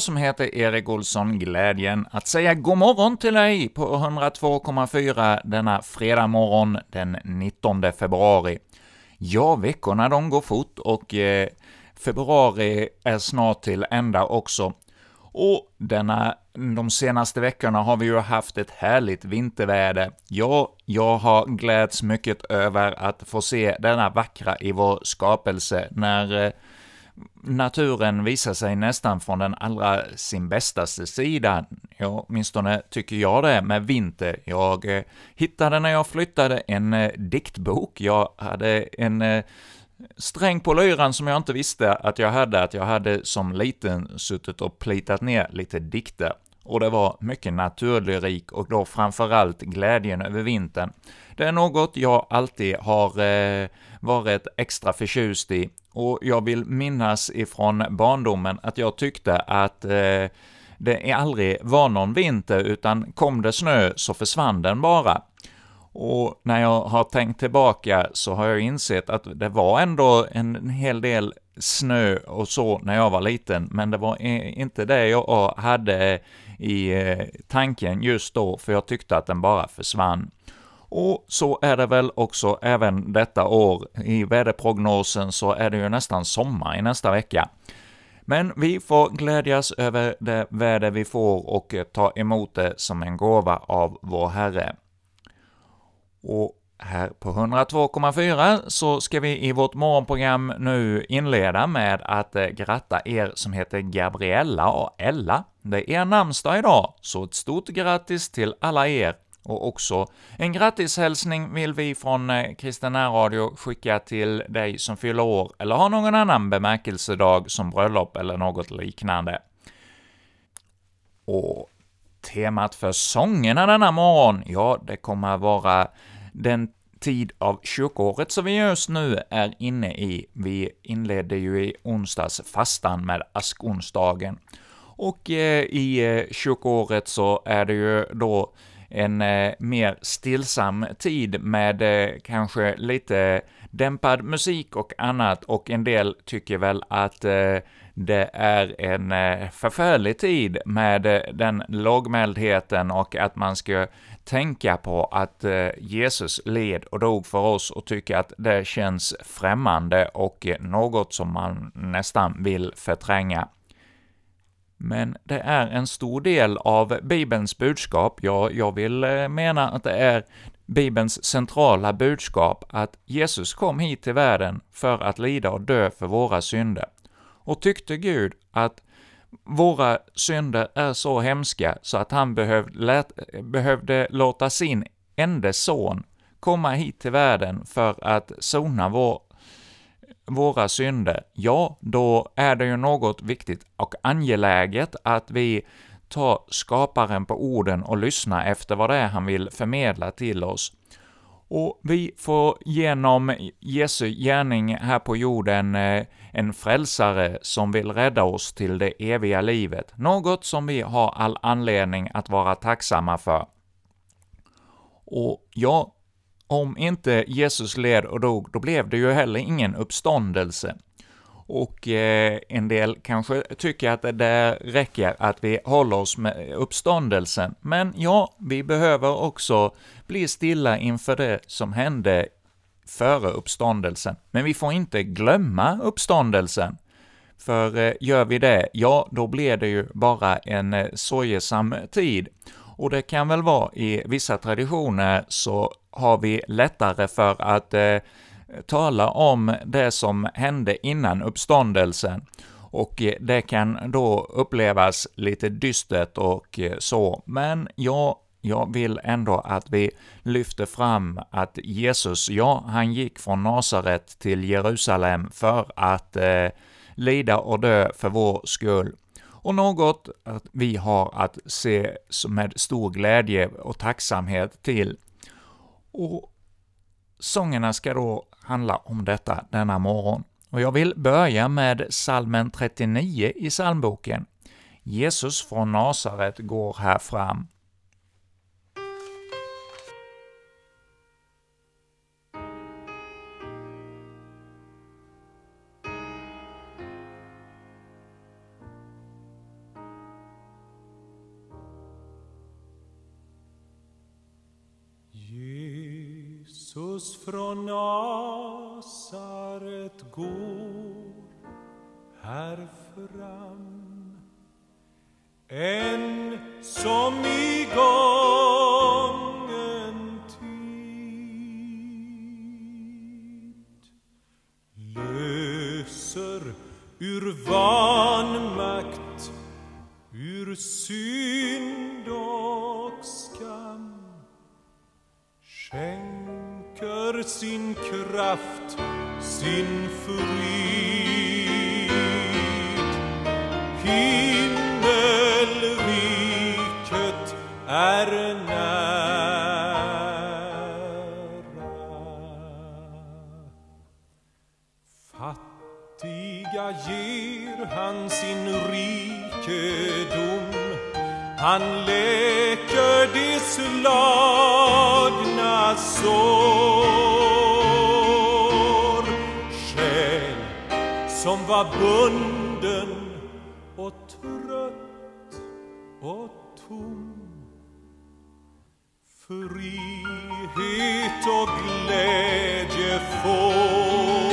jag som heter Erik Olsson glädjen att säga god morgon till dig på 102,4 denna fredag morgon den 19 februari. Ja, veckorna de går fort och eh, februari är snart till ända också. Och denna, de senaste veckorna har vi ju haft ett härligt vinterväder. Ja, jag har gläds mycket över att få se denna vackra i vår skapelse när eh, naturen visar sig nästan från den allra sin bästaste sida. Ja, åtminstone tycker jag det med vinter. Jag eh, hittade när jag flyttade en eh, diktbok. Jag hade en eh, sträng på lyran som jag inte visste att jag hade, att jag hade som liten suttit och plitat ner lite dikter. Och det var mycket naturlyrik och då framförallt glädjen över vintern. Det är något jag alltid har eh, varit extra förtjust i, och jag vill minnas ifrån barndomen att jag tyckte att eh, det aldrig var någon vinter, utan kom det snö så försvann den bara. Och när jag har tänkt tillbaka så har jag insett att det var ändå en hel del snö och så när jag var liten, men det var inte det jag hade i eh, tanken just då, för jag tyckte att den bara försvann. Och så är det väl också även detta år. I väderprognosen så är det ju nästan sommar i nästa vecka. Men vi får glädjas över det väder vi får och eh, ta emot det som en gåva av vår Herre. Och här på 102,4 så ska vi i vårt morgonprogram nu inleda med att eh, gratta er som heter Gabriella och Ella. Det är namnsdag idag, så ett stort grattis till alla er och också en grattishälsning vill vi från eh, Kristen Radio skicka till dig som fyller år eller har någon annan bemärkelsedag som bröllop eller något liknande. Och temat för sångerna denna morgon, ja, det kommer att vara den tid av kyrkåret som vi just nu är inne i. Vi inledde ju i onsdags fastan med askonsdagen. Och eh, i eh, kyrkåret så är det ju då en eh, mer stillsam tid med eh, kanske lite dämpad musik och annat, och en del tycker väl att eh, det är en eh, förfärlig tid med eh, den lågmäldheten och att man ska tänka på att eh, Jesus led och dog för oss och tycka att det känns främmande och något som man nästan vill förtränga. Men det är en stor del av Bibelns budskap, ja, jag vill mena att det är Bibelns centrala budskap, att Jesus kom hit till världen för att lida och dö för våra synder. Och tyckte Gud att våra synder är så hemska så att han behövde, lät, behövde låta sin enda son komma hit till världen för att sona vår våra synder, ja, då är det ju något viktigt och angeläget att vi tar skaparen på orden och lyssnar efter vad det är han vill förmedla till oss. Och vi får genom Jesu gärning här på jorden eh, en frälsare som vill rädda oss till det eviga livet, något som vi har all anledning att vara tacksamma för. Och ja, om inte Jesus led och dog, då blev det ju heller ingen uppståndelse. Och eh, en del kanske tycker att det räcker att vi håller oss med uppståndelsen, men ja, vi behöver också bli stilla inför det som hände före uppståndelsen. Men vi får inte glömma uppståndelsen, för eh, gör vi det, ja, då blir det ju bara en eh, sorgesam tid. Och det kan väl vara i vissa traditioner så har vi lättare för att eh, tala om det som hände innan uppståndelsen, och eh, det kan då upplevas lite dystert och eh, så, men jag jag vill ändå att vi lyfter fram att Jesus, ja, han gick från Nasaret till Jerusalem för att eh, lida och dö för vår skull. Och något att vi har att se med stor glädje och tacksamhet till. Och sångerna ska då handla om detta denna morgon. Och jag vill börja med salmen 39 i psalmboken. Jesus från Nasaret går här fram. Jesus från Nasaret går här fram. En som i och trött och tom. Frihet och glädje får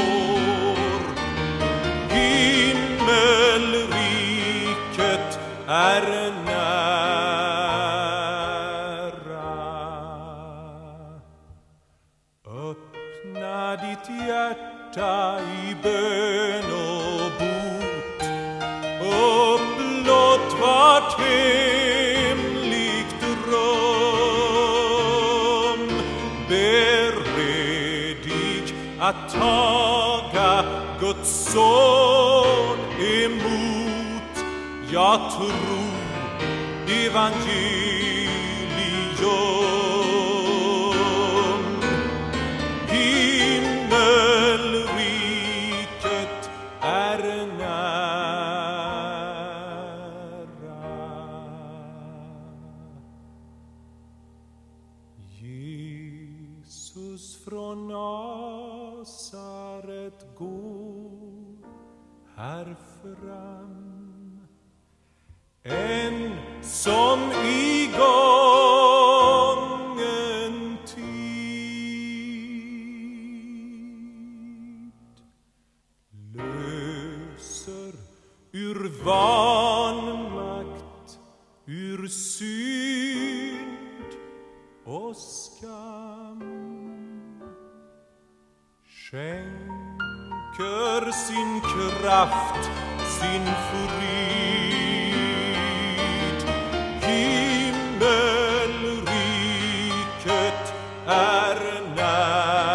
jaga Guds son emot. Jag tror evangelium nära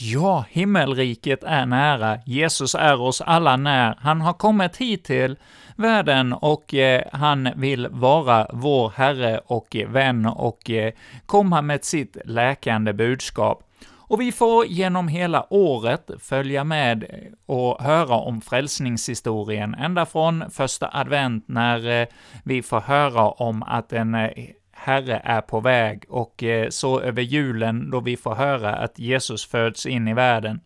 Ja, himmelriket är nära. Jesus är oss alla när. Han har kommit hit till världen och eh, han vill vara vår Herre och eh, vän och eh, komma med sitt läkande budskap. Och vi får genom hela året följa med och höra om frälsningshistorien, ända från första advent när eh, vi får höra om att en eh, Herre är på väg och eh, så över julen då vi får höra att Jesus föds in i världen.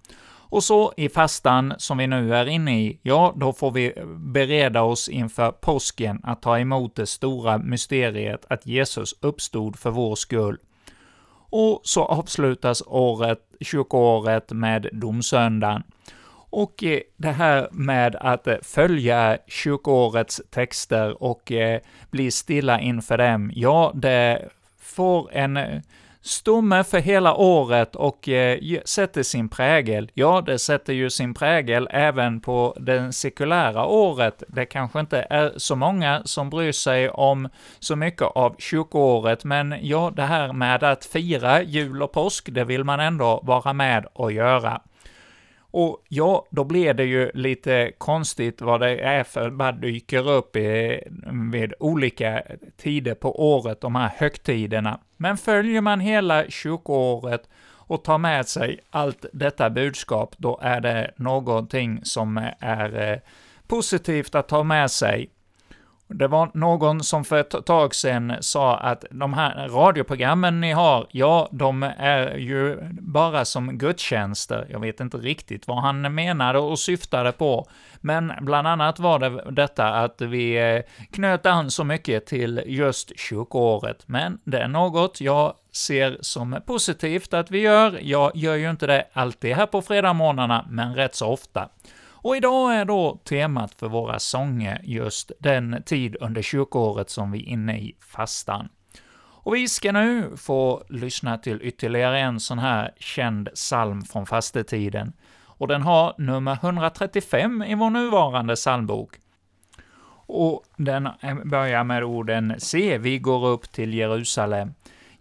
Och så i fastan som vi nu är inne i, ja, då får vi bereda oss inför påsken att ta emot det stora mysteriet att Jesus uppstod för vår skull. Och så avslutas året, kyrkoåret med domsöndagen. Och eh, det här med att eh, följa kyrkoårets texter och eh, bli stilla inför dem, ja, det får en stomme för hela året och eh, sätter sin prägel. Ja, det sätter ju sin prägel även på det sekulära året. Det kanske inte är så många som bryr sig om så mycket av kyrkoåret, men ja, det här med att fira jul och påsk, det vill man ändå vara med och göra. Och ja, då blir det ju lite konstigt vad det är för vad dyker upp i, vid olika tider på året, de här högtiderna. Men följer man hela kyrkoåret och tar med sig allt detta budskap, då är det någonting som är eh, positivt att ta med sig. Det var någon som för ett tag sedan sa att de här radioprogrammen ni har, ja, de är ju bara som gudstjänster. Jag vet inte riktigt vad han menade och syftade på, men bland annat var det detta att vi eh, knöt an så mycket till just kyrkoåret. Men det är något jag ser som positivt att vi gör. Jag gör ju inte det alltid här på fredagsmorgnarna, men rätt så ofta. Och idag är då temat för våra sånger just den tid under kyrkoåret som vi är inne i fastan. Och vi ska nu få lyssna till ytterligare en sån här känd psalm från fastetiden, och den har nummer 135 i vår nuvarande psalmbok. Och den börjar med orden ”Se, vi går upp till Jerusalem”.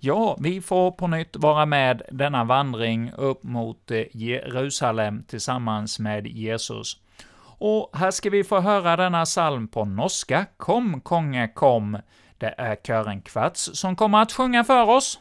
Ja, vi får på nytt vara med denna vandring upp mot eh, Jerusalem tillsammans med Jesus. Och här ska vi få höra denna psalm på norska, Kom, konge, kom. Det är kören Kvarts som kommer att sjunga för oss.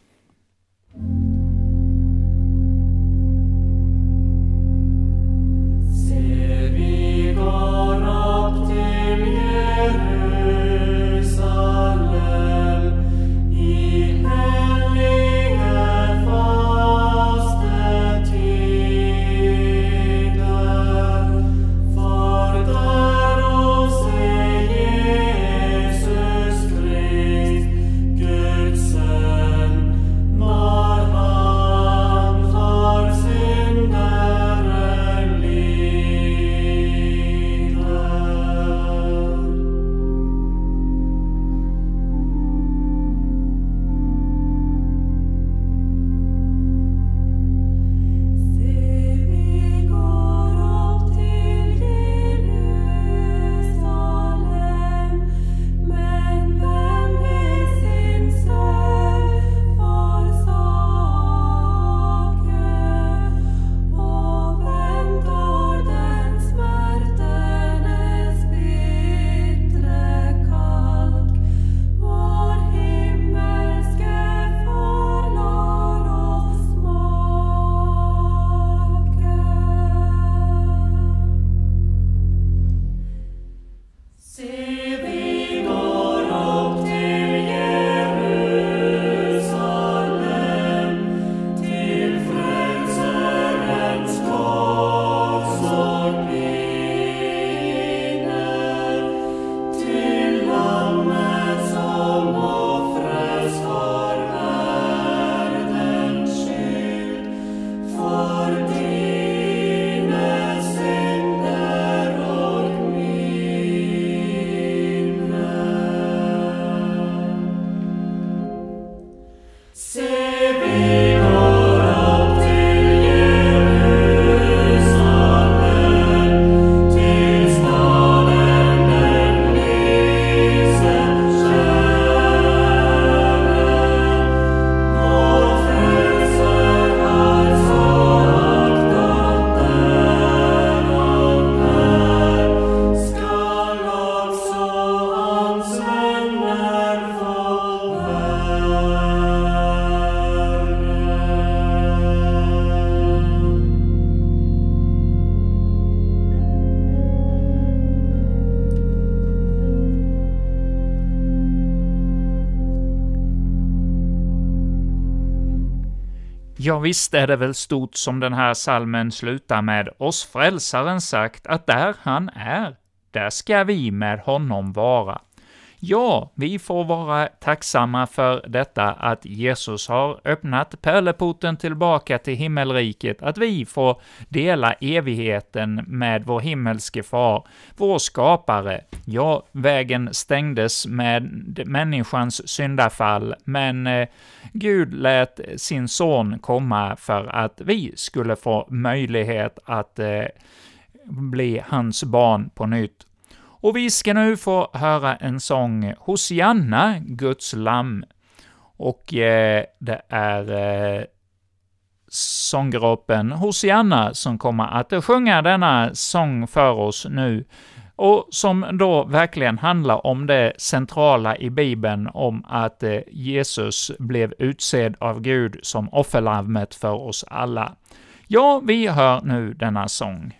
Och visst är det väl stort som den här salmen slutar med oss frälsaren sagt att där han är, där ska vi med honom vara. Ja, vi får vara tacksamma för detta att Jesus har öppnat pärleporten tillbaka till himmelriket, att vi får dela evigheten med vår himmelske far, vår skapare. Ja, vägen stängdes med människans syndafall, men eh, Gud lät sin son komma för att vi skulle få möjlighet att eh, bli hans barn på nytt. Och vi ska nu få höra en sång, Hosianna, Guds lamm. Och eh, det är eh, sånggruppen Hosianna som kommer att sjunga denna sång för oss nu, och som då verkligen handlar om det centrala i Bibeln, om att eh, Jesus blev utsedd av Gud som offerlammet för oss alla. Ja, vi hör nu denna sång.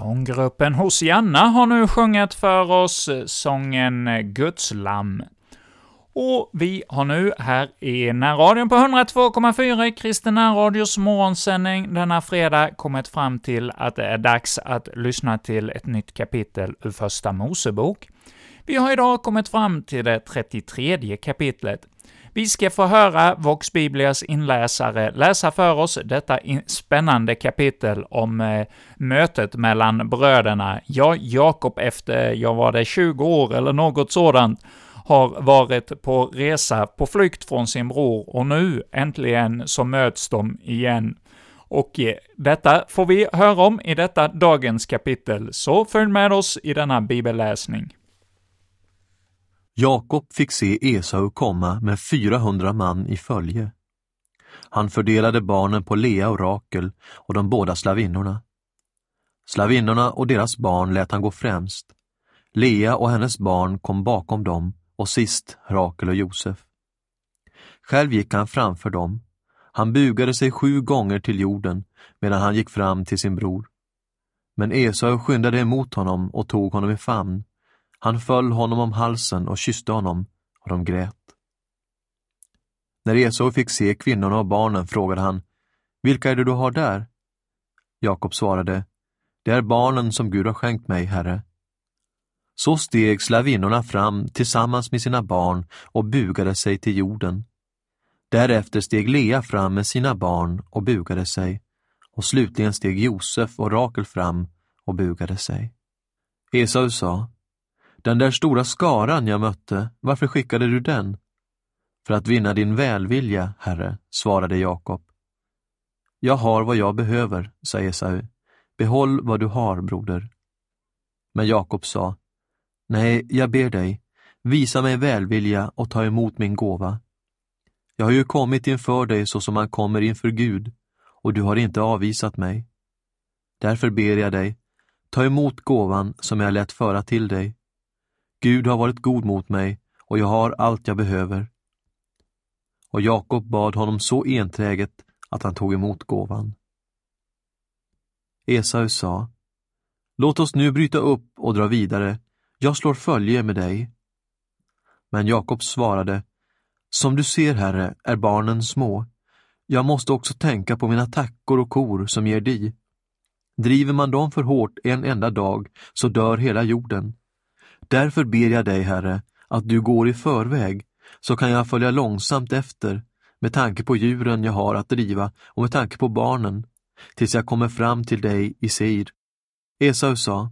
Sånggruppen Hosianna har nu sjungit för oss eh, sången eh, Guds lamm. Och vi har nu här i närradion på 102,4 i Kristen radios morgonsändning denna fredag kommit fram till att det är dags att lyssna till ett nytt kapitel ur Första Mosebok. Vi har idag kommit fram till det 33 kapitlet. Vi ska få höra Vox Biblias inläsare läsa för oss detta spännande kapitel om eh, mötet mellan bröderna. Ja, Jakob efter, jag var det 20 år eller något sådant, har varit på resa på flykt från sin bror, och nu äntligen så möts de igen. Och eh, detta får vi höra om i detta dagens kapitel, så följ med oss i denna bibelläsning. Jakob fick se Esau komma med 400 man i följe. Han fördelade barnen på Lea och Rakel och de båda slavinnorna. Slavinnorna och deras barn lät han gå främst. Lea och hennes barn kom bakom dem och sist Rakel och Josef. Själv gick han framför dem. Han bugade sig sju gånger till jorden medan han gick fram till sin bror. Men Esau skyndade emot honom och tog honom i famn. Han föll honom om halsen och kysste honom, och de grät. När Esau fick se kvinnorna och barnen frågade han, Vilka är det du har där? Jakob svarade, Det är barnen som Gud har skänkt mig, Herre. Så steg slavinnorna fram tillsammans med sina barn och bugade sig till jorden. Därefter steg Lea fram med sina barn och bugade sig, och slutligen steg Josef och Rakel fram och bugade sig. Esau sa, den där stora skaran jag mötte, varför skickade du den? För att vinna din välvilja, Herre, svarade Jakob. Jag har vad jag behöver, sa Esau. Behåll vad du har, broder. Men Jakob sa, Nej, jag ber dig, visa mig välvilja och ta emot min gåva. Jag har ju kommit inför dig så som man kommer inför Gud, och du har inte avvisat mig. Därför ber jag dig, ta emot gåvan som jag lät föra till dig. Gud har varit god mot mig och jag har allt jag behöver. Och Jakob bad honom så enträget att han tog emot gåvan. Esau sa, Låt oss nu bryta upp och dra vidare, jag slår följe med dig. Men Jakob svarade, Som du ser, Herre, är barnen små. Jag måste också tänka på mina tackor och kor som ger dig. Driver man dem för hårt en enda dag så dör hela jorden. Därför ber jag dig, Herre, att du går i förväg, så kan jag följa långsamt efter, med tanke på djuren jag har att driva och med tanke på barnen, tills jag kommer fram till dig i Seir. Esau sa,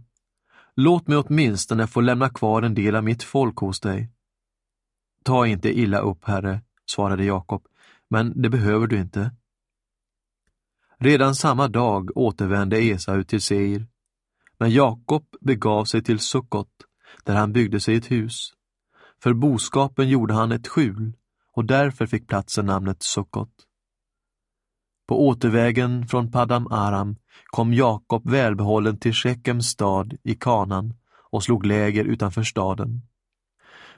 Låt mig åtminstone få lämna kvar en del av mitt folk hos dig. Ta inte illa upp, Herre, svarade Jakob, men det behöver du inte. Redan samma dag återvände Esau till Seir, men Jakob begav sig till Sukkot där han byggde sig ett hus. För boskapen gjorde han ett skjul och därför fick platsen namnet Sukkot. På återvägen från Padam Aram kom Jakob välbehållen till Shekems stad i Kanan och slog läger utanför staden.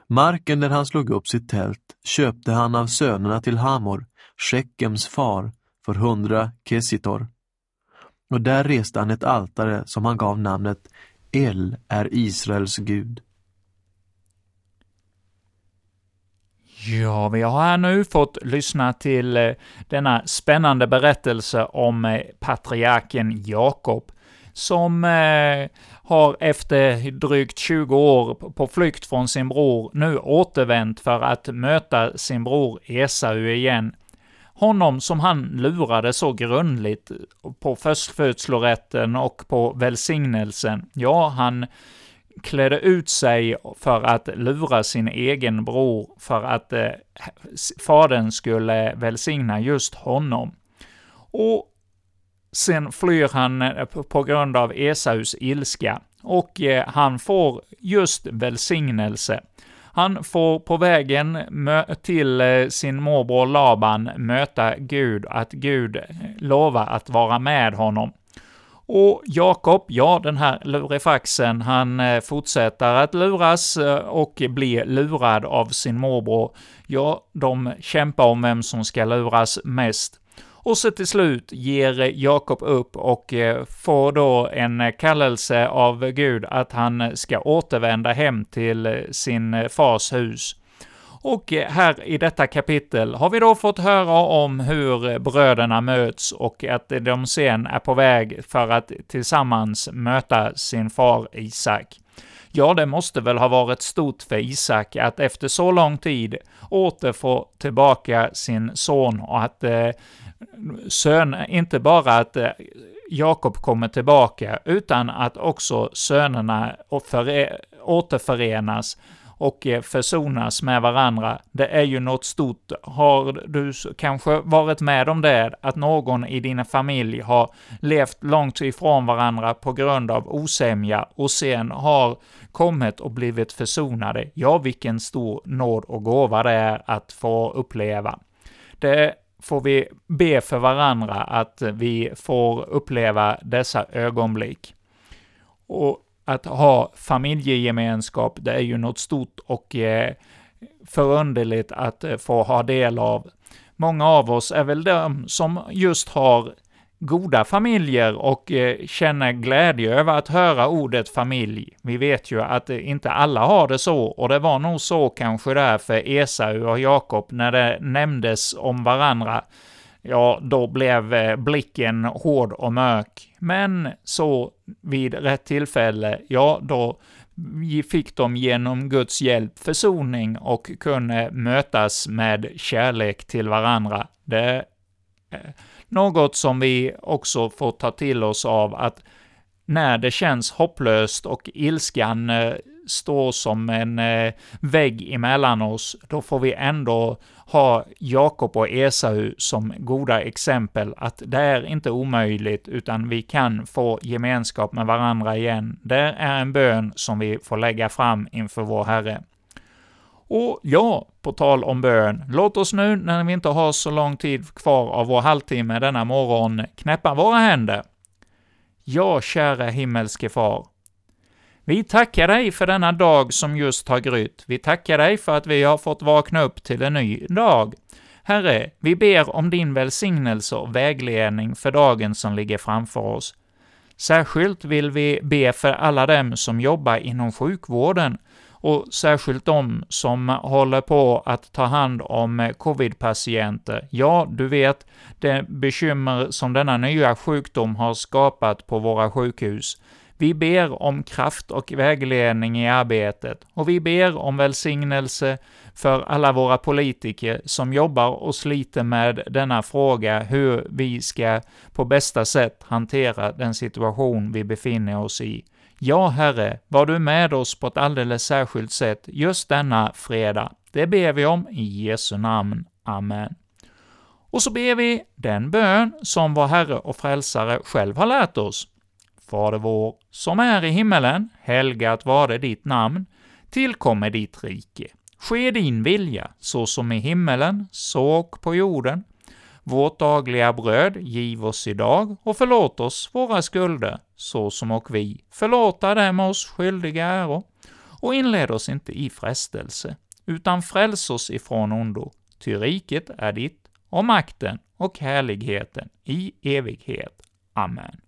Marken där han slog upp sitt tält köpte han av sönerna till Hamor, Shekems far, för hundra kesitor. Och där reste han ett altare som han gav namnet El är Israels Gud. Ja, vi har här nu fått lyssna till eh, denna spännande berättelse om eh, patriarken Jakob, som eh, har efter drygt 20 år på flykt från sin bror nu återvänt för att möta sin bror Esau igen. Honom som han lurade så grundligt på förstfödslorätten och på välsignelsen. Ja, han klädde ut sig för att lura sin egen bror för att eh, fadern skulle välsigna just honom. Och sen flyr han eh, på grund av Esaus ilska, och eh, han får just välsignelse. Han får på vägen till eh, sin morbror Laban möta Gud, att Gud eh, lovar att vara med honom. Och Jakob, ja, den här lurifaxen, han eh, fortsätter att luras och blir lurad av sin morbror. Ja, de kämpar om vem som ska luras mest. Och så till slut ger Jakob upp och eh, får då en kallelse av Gud att han ska återvända hem till eh, sin eh, fars hus. Och här i detta kapitel har vi då fått höra om hur bröderna möts och att de sen är på väg för att tillsammans möta sin far Isak. Ja, det måste väl ha varit stort för Isak att efter så lång tid åter få tillbaka sin son och att eh, sön, inte bara att eh, Jakob kommer tillbaka, utan att också sönerna återförenas och eh, försonas med varandra. Det är ju något stort. Har du kanske varit med om det, att någon i din familj har levt långt ifrån varandra på grund av osämja och sen har kommit och blivit försonade? Ja, vilken stor nåd och gåva det är att få uppleva. Det får vi be för varandra att vi får uppleva dessa ögonblick. Och att ha familjegemenskap, det är ju något stort och eh, förunderligt att eh, få ha del av. Många av oss är väl de som just har goda familjer och eh, känner glädje över att höra ordet familj. Vi vet ju att eh, inte alla har det så, och det var nog så kanske där för Esau och Jakob när det nämndes om varandra ja, då blev eh, blicken hård och mörk. Men så vid rätt tillfälle, ja, då fick de genom Guds hjälp försoning och kunde mötas med kärlek till varandra. Det är eh, något som vi också får ta till oss av, att när det känns hopplöst och ilskan eh, står som en eh, vägg emellan oss, då får vi ändå ha Jakob och Esau som goda exempel, att det är inte omöjligt, utan vi kan få gemenskap med varandra igen. Det är en bön som vi får lägga fram inför vår Herre. Och ja, på tal om bön, låt oss nu, när vi inte har så lång tid kvar av vår halvtimme denna morgon, knäppa våra händer. Ja, kära himmelske Far, vi tackar dig för denna dag som just har grytt. Vi tackar dig för att vi har fått vakna upp till en ny dag. Herre, vi ber om din välsignelse och vägledning för dagen som ligger framför oss. Särskilt vill vi be för alla dem som jobbar inom sjukvården, och särskilt de som håller på att ta hand om covid-patienter. Ja, du vet, det bekymmer som denna nya sjukdom har skapat på våra sjukhus. Vi ber om kraft och vägledning i arbetet, och vi ber om välsignelse för alla våra politiker som jobbar och sliter med denna fråga, hur vi ska på bästa sätt hantera den situation vi befinner oss i. Ja, Herre, var du med oss på ett alldeles särskilt sätt just denna fredag. Det ber vi om i Jesu namn. Amen. Och så ber vi den bön som vår Herre och Frälsare själv har lärt oss. Fader vår, som är i himmelen, helgat varde ditt namn, tillkomme ditt rike. Ske din vilja, så som i himmelen, så och på jorden. Vårt dagliga bröd giv oss idag och förlåt oss våra skulder, så som och vi förlåta dem oss skyldiga äro. Och inled oss inte i frestelse, utan fräls oss ifrån ondo. Ty riket är ditt, och makten och härligheten i evighet. Amen.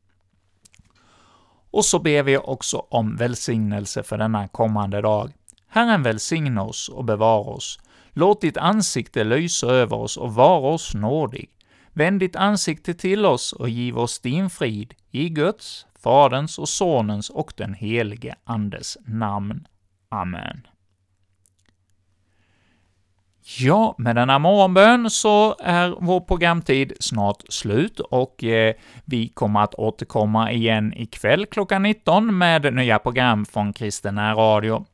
Och så ber vi också om välsignelse för denna kommande dag. Herren välsigna oss och bevara oss. Låt ditt ansikte lysa över oss och vara oss nådig. Vänd ditt ansikte till oss och giv oss din frid, i Guds, Faderns och Sonens och den helige Andes namn. Amen. Ja, med denna morgonbön så är vår programtid snart slut och eh, vi kommer att återkomma igen ikväll klockan 19 med nya program från Kristen Radio.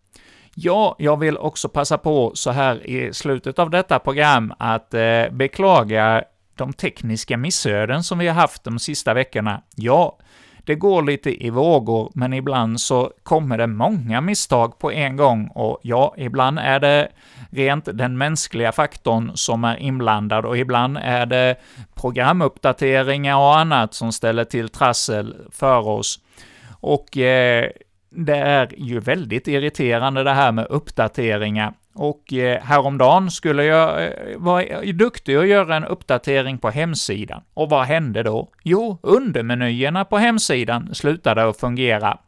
Ja, jag vill också passa på så här i slutet av detta program att eh, beklaga de tekniska missöden som vi har haft de sista veckorna. Ja, det går lite i vågor, men ibland så kommer det många misstag på en gång och ja, ibland är det rent den mänskliga faktorn som är inblandad och ibland är det programuppdateringar och annat som ställer till trassel för oss. Och eh, det är ju väldigt irriterande det här med uppdateringar. Och eh, häromdagen skulle jag eh, vara duktig och göra en uppdatering på hemsidan. Och vad hände då? Jo, undermenyerna på hemsidan slutade att fungera.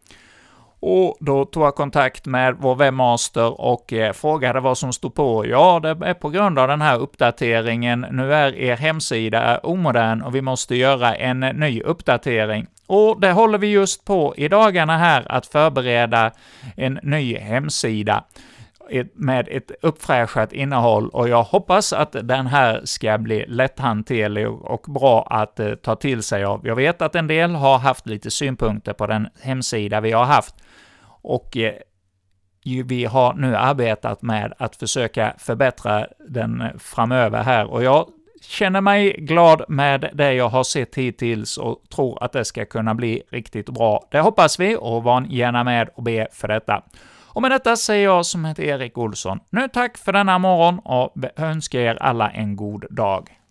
Och då tog jag kontakt med vår webbmaster och eh, frågade vad som stod på. Ja, det är på grund av den här uppdateringen. Nu är er hemsida omodern och vi måste göra en ny uppdatering. Och det håller vi just på i dagarna här, att förbereda en ny hemsida med ett uppfräschat innehåll och jag hoppas att den här ska bli lätthanterlig och bra att eh, ta till sig av. Jag vet att en del har haft lite synpunkter på den hemsida vi har haft och eh, vi har nu arbetat med att försöka förbättra den framöver här och jag känner mig glad med det jag har sett hittills och tror att det ska kunna bli riktigt bra. Det hoppas vi och var gärna med och be för detta. Och med detta säger jag som heter Erik Olsson, nu tack för denna morgon och önskar er alla en god dag.